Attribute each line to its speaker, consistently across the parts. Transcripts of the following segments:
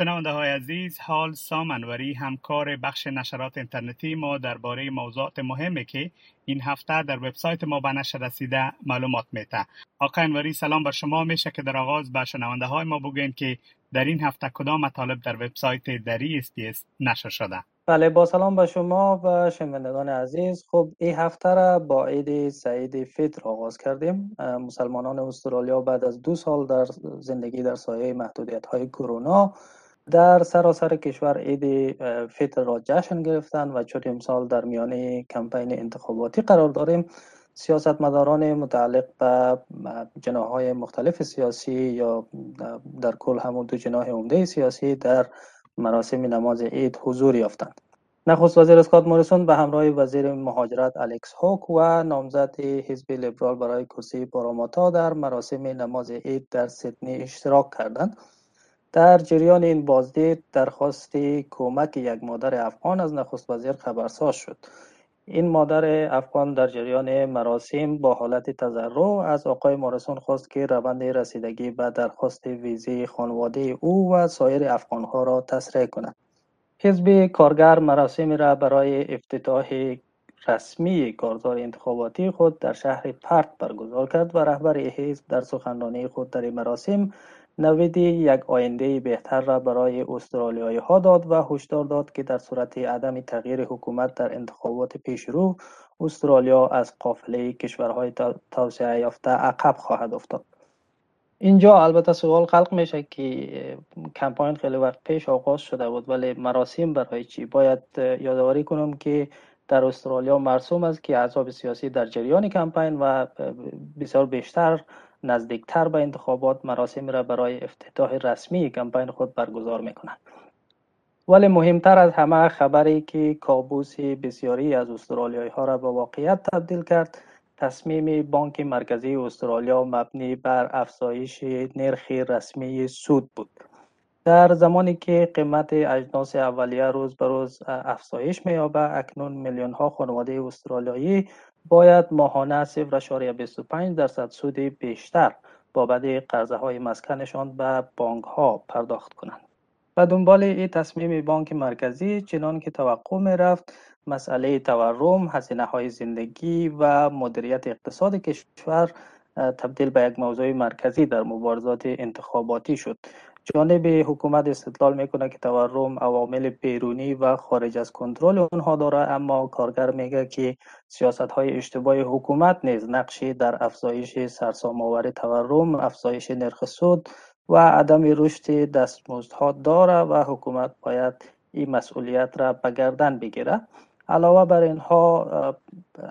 Speaker 1: شنونده های عزیز حال سامنوری همکار بخش نشرات اینترنتی ما درباره موضوعات مهمی که این هفته در وبسایت ما به نشر رسیده معلومات میته آقای انوری سلام بر شما. میشه که در آغاز به شنونده های ما بگوین که در این هفته کدام مطالب در وبسایت دری اسپیس نشر شده؟
Speaker 2: بله با سلام به شما و شنوندگان عزیز. خب این هفته را با عید سعید فطر آغاز کردیم. مسلمانان استرالیا بعد از دو سال در زندگی در سایه محدودیت های کرونا. در سراسر کشور عید فطر را جشن گرفتن و چون امسال در میانه کمپین انتخاباتی قرار داریم سیاستمداران متعلق به جناح مختلف سیاسی یا در کل همون دو جناح عمده سیاسی در مراسم نماز عید حضور یافتند. نخست وزیر اسکات موریسون به همراه وزیر مهاجرت الکس هوک و نامزد حزب لیبرال برای کرسی پاراماتا در مراسم نماز عید در سیدنی اشتراک کردند. در جریان این بازدید درخواست کمک یک مادر افغان از نخست وزیر خبرساز شد. این مادر افغان در جریان مراسم با حالت تضرع از آقای مارسون خواست که روند رسیدگی به درخواست ویزه خانواده او و سایر افغانها را تسریع کند. حزب کارگر مراسم را برای افتتاح رسمی کارزار انتخاباتی خود در شهر پرت برگزار کرد و رهبر حزب در سخنرانی خود در مراسم نوید یک آینده بهتر را برای استرالیایی ها داد و هشدار داد که در صورت عدم تغییر حکومت در انتخابات پیشرو استرالیا از قافله کشورهای توسعه یافته عقب خواهد افتاد. اینجا البته سوال خلق میشه که کمپاین خیلی وقت پیش آغاز شده بود ولی مراسم برای چی؟ باید یادآوری کنم که در استرالیا مرسوم است که احزاب سیاسی در جریان کمپاین و بسیار بیشتر نزدیکتر به انتخابات مراسم را برای افتتاح رسمی کمپین خود برگزار می‌کنند ولی مهمتر از همه خبری که کابوس بسیاری از استرالیایی ها را به واقعیت تبدیل کرد تصمیم بانک مرکزی استرالیا مبنی بر افزایش نرخ رسمی سود بود. در زمانی که قیمت اجناس اولیه روز به روز افزایش می‌یابد اکنون میلیون ها خانواده استرالیایی باید ماهانه 0.25 درصد سود بیشتر بابت قرضه های مسکنشان به بانک ها پرداخت کنند. و دنبال این تصمیم بانک مرکزی چنان که توقع می رفت مسئله تورم، هزینه های زندگی و مدیریت اقتصاد کشور تبدیل به یک موضوع مرکزی در مبارزات انتخاباتی شد. جانب حکومت استدلال می‌کنه که تورم عوامل بیرونی و خارج از کنترل اونها داره اما کارگر میگه که سیاست های اشتباه حکومت نیز نقشی در افزایش سرسام آور تورم افزایش نرخ سود و عدم رشد دستمزدها داره و حکومت باید این مسئولیت را به گردن بگیره علاوه بر اینها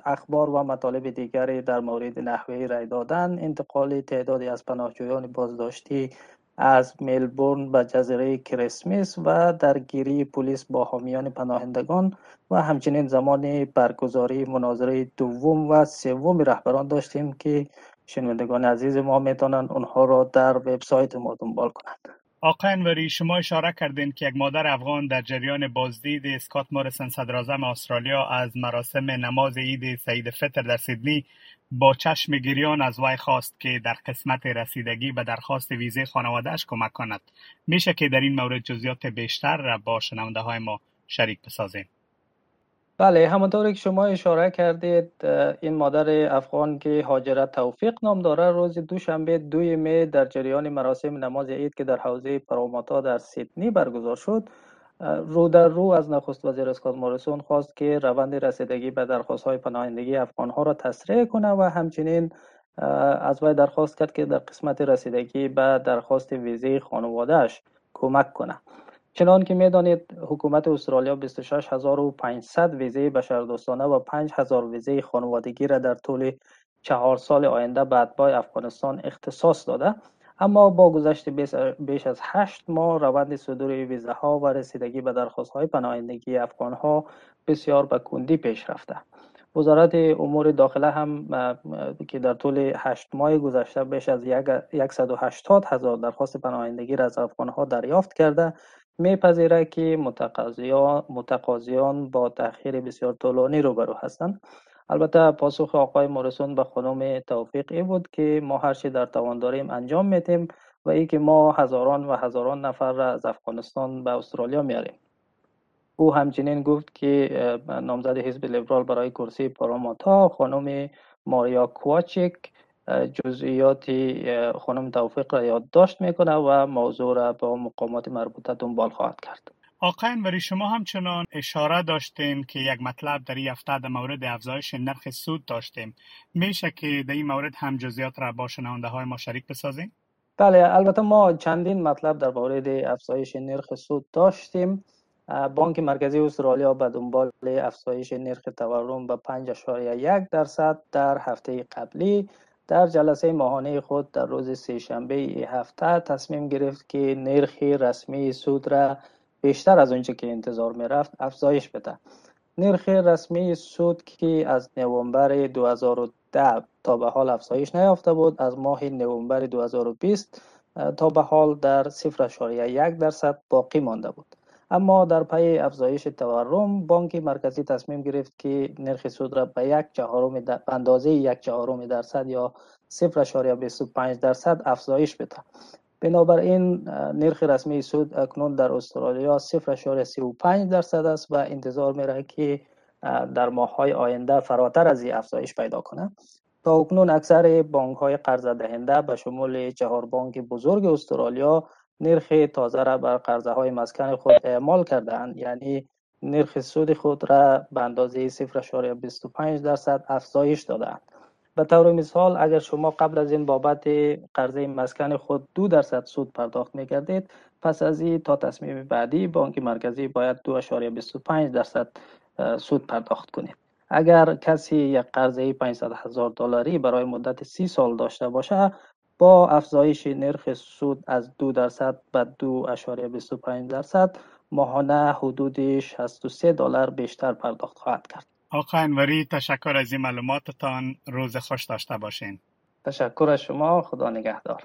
Speaker 2: اخبار و مطالب دیگری در مورد نحوه رای دادن انتقال تعدادی از پناهجویان بازداشتی از ملبورن به جزیره کریسمس و درگیری پلیس با حامیان پناهندگان و همچنین زمان برگزاری مناظره دوم و سوم رهبران داشتیم که شنوندگان عزیز ما می‌تونن اونها را در وبسایت ما دنبال کنند.
Speaker 1: آقای انوری شما اشاره کردین که یک مادر افغان در جریان بازدید اسکات موریسون صدراعظم استرالیا از مراسم نماز عید سعید فطر در سیدنی با چشم گریان از وی خواست که در قسمت رسیدگی به درخواست ویزه خانوادهش کمک کند. میشه که در این مورد جزئیات بیشتر را با شنونده های ما شریک بسازیم.
Speaker 2: بله همانطور که شما اشاره کردید این مادر افغان که حاجرت توفیق نام داره روز دوشنبه دوی می در جریان مراسم نماز عید که در حوزه پراماتا در سیدنی برگزار شد رو در رو از نخست وزیر اسکات موریسون خواست که روند رسیدگی به درخواست های پناهندگی افغان ها را تسریع کنه و همچنین از وی درخواست کرد که در قسمت رسیدگی به درخواست ویزه خانوادهش کمک کنه. چنان که می‌دانید حکومت استرالیا 26500 ویزه بشردوستانه و 5000 ویزه خانوادگی را در طول چهار سال آینده به اتباع افغانستان اختصاص داده. اما با گذشت بیش از هشت ماه روند صدور ویزه ها و رسیدگی به درخواست های پناهندگی افغان ها بسیار به کندی پیش رفته. وزارت امور داخله هم که در طول هشت ماه گذشته بیش از 180 هزار درخواست پناهندگی را از افغان ها دریافت کرده. میپذیره که متقاضیان با تاخیر بسیار طولانی روبرو هستند. البته پاسخ آقای مورسون به خانم توفیق ای بود که ما هر در توان داریم انجام میتیم و ای که ما هزاران و هزاران نفر را از افغانستان به استرالیا میاریم او همچنین گفت که نامزد حزب لیبرال برای کرسی پاراماتا خانم ماریا کوچک جزئیات خانم توفیق را یادداشت می‌کنه و موضوع را با مقامات مربوطه دنبال خواهد کرد.
Speaker 1: آقای انوری شما همچنان اشاره داشتین که یک مطلب در این هفته در مورد افزایش نرخ سود داشتیم. میشه که در این مورد هم جزئیات را با شنونده های ما شریک بسازیم؟
Speaker 2: بله البته ما چندین مطلب در مورد افزایش نرخ سود داشتیم. بانک مرکزی استرالیا به دنبال افزایش نرخ تورم به 5.1 درصد در هفته قبلی. در جلسه ماهانه خود در روز سهشنبه هفته تصمیم گرفت که نرخ رسمی سود را بیشتر از اونچه که انتظار می رفت افزایش بده. نرخ رسمی سود که از نوامبر 2010 تا به حال افزایش نیافته بود از ماه نوامبر 2020 تا به حال در 0.1 درصد باقی مانده بود. اما در پی افزایش تورم بانک مرکزی تصمیم گرفت که نرخ سود را به یک چهارم در اندازه یک چهارم درصد یا 0.25 درصد افزایش بده بنابراین نرخ رسمی سود اکنون در استرالیا 0.35 درصد است و انتظار میره که در ماه های آینده فراتر از این افزایش پیدا کنه تا اکنون اکثر بانک های قرض دهنده به شمول چهار بانک بزرگ استرالیا نرخ تازه را بر قرضه های مسکن خود اعمال کردند یعنی نرخ سود خود را به اندازه 0.25 درصد افزایش دادند به طور مثال اگر شما قبل از این بابت قرضه مسکن خود دو درصد سود پرداخت می کردید پس از این تا تصمیم بعدی بانک مرکزی باید 2.25 درصد سود پرداخت کنید. اگر کسی یک قرضه 500 هزار دلاری برای مدت سی سال داشته باشه با افزایش نرخ سود از دو درصد به دو اشاره 25 درصد ماهانه حدود 63 دلار بیشتر پرداخت خواهد کرد.
Speaker 1: آقای انوری تشکر از این معلوماتتان روز خوش داشته باشین.
Speaker 2: تشکر از شما خدا نگهدار.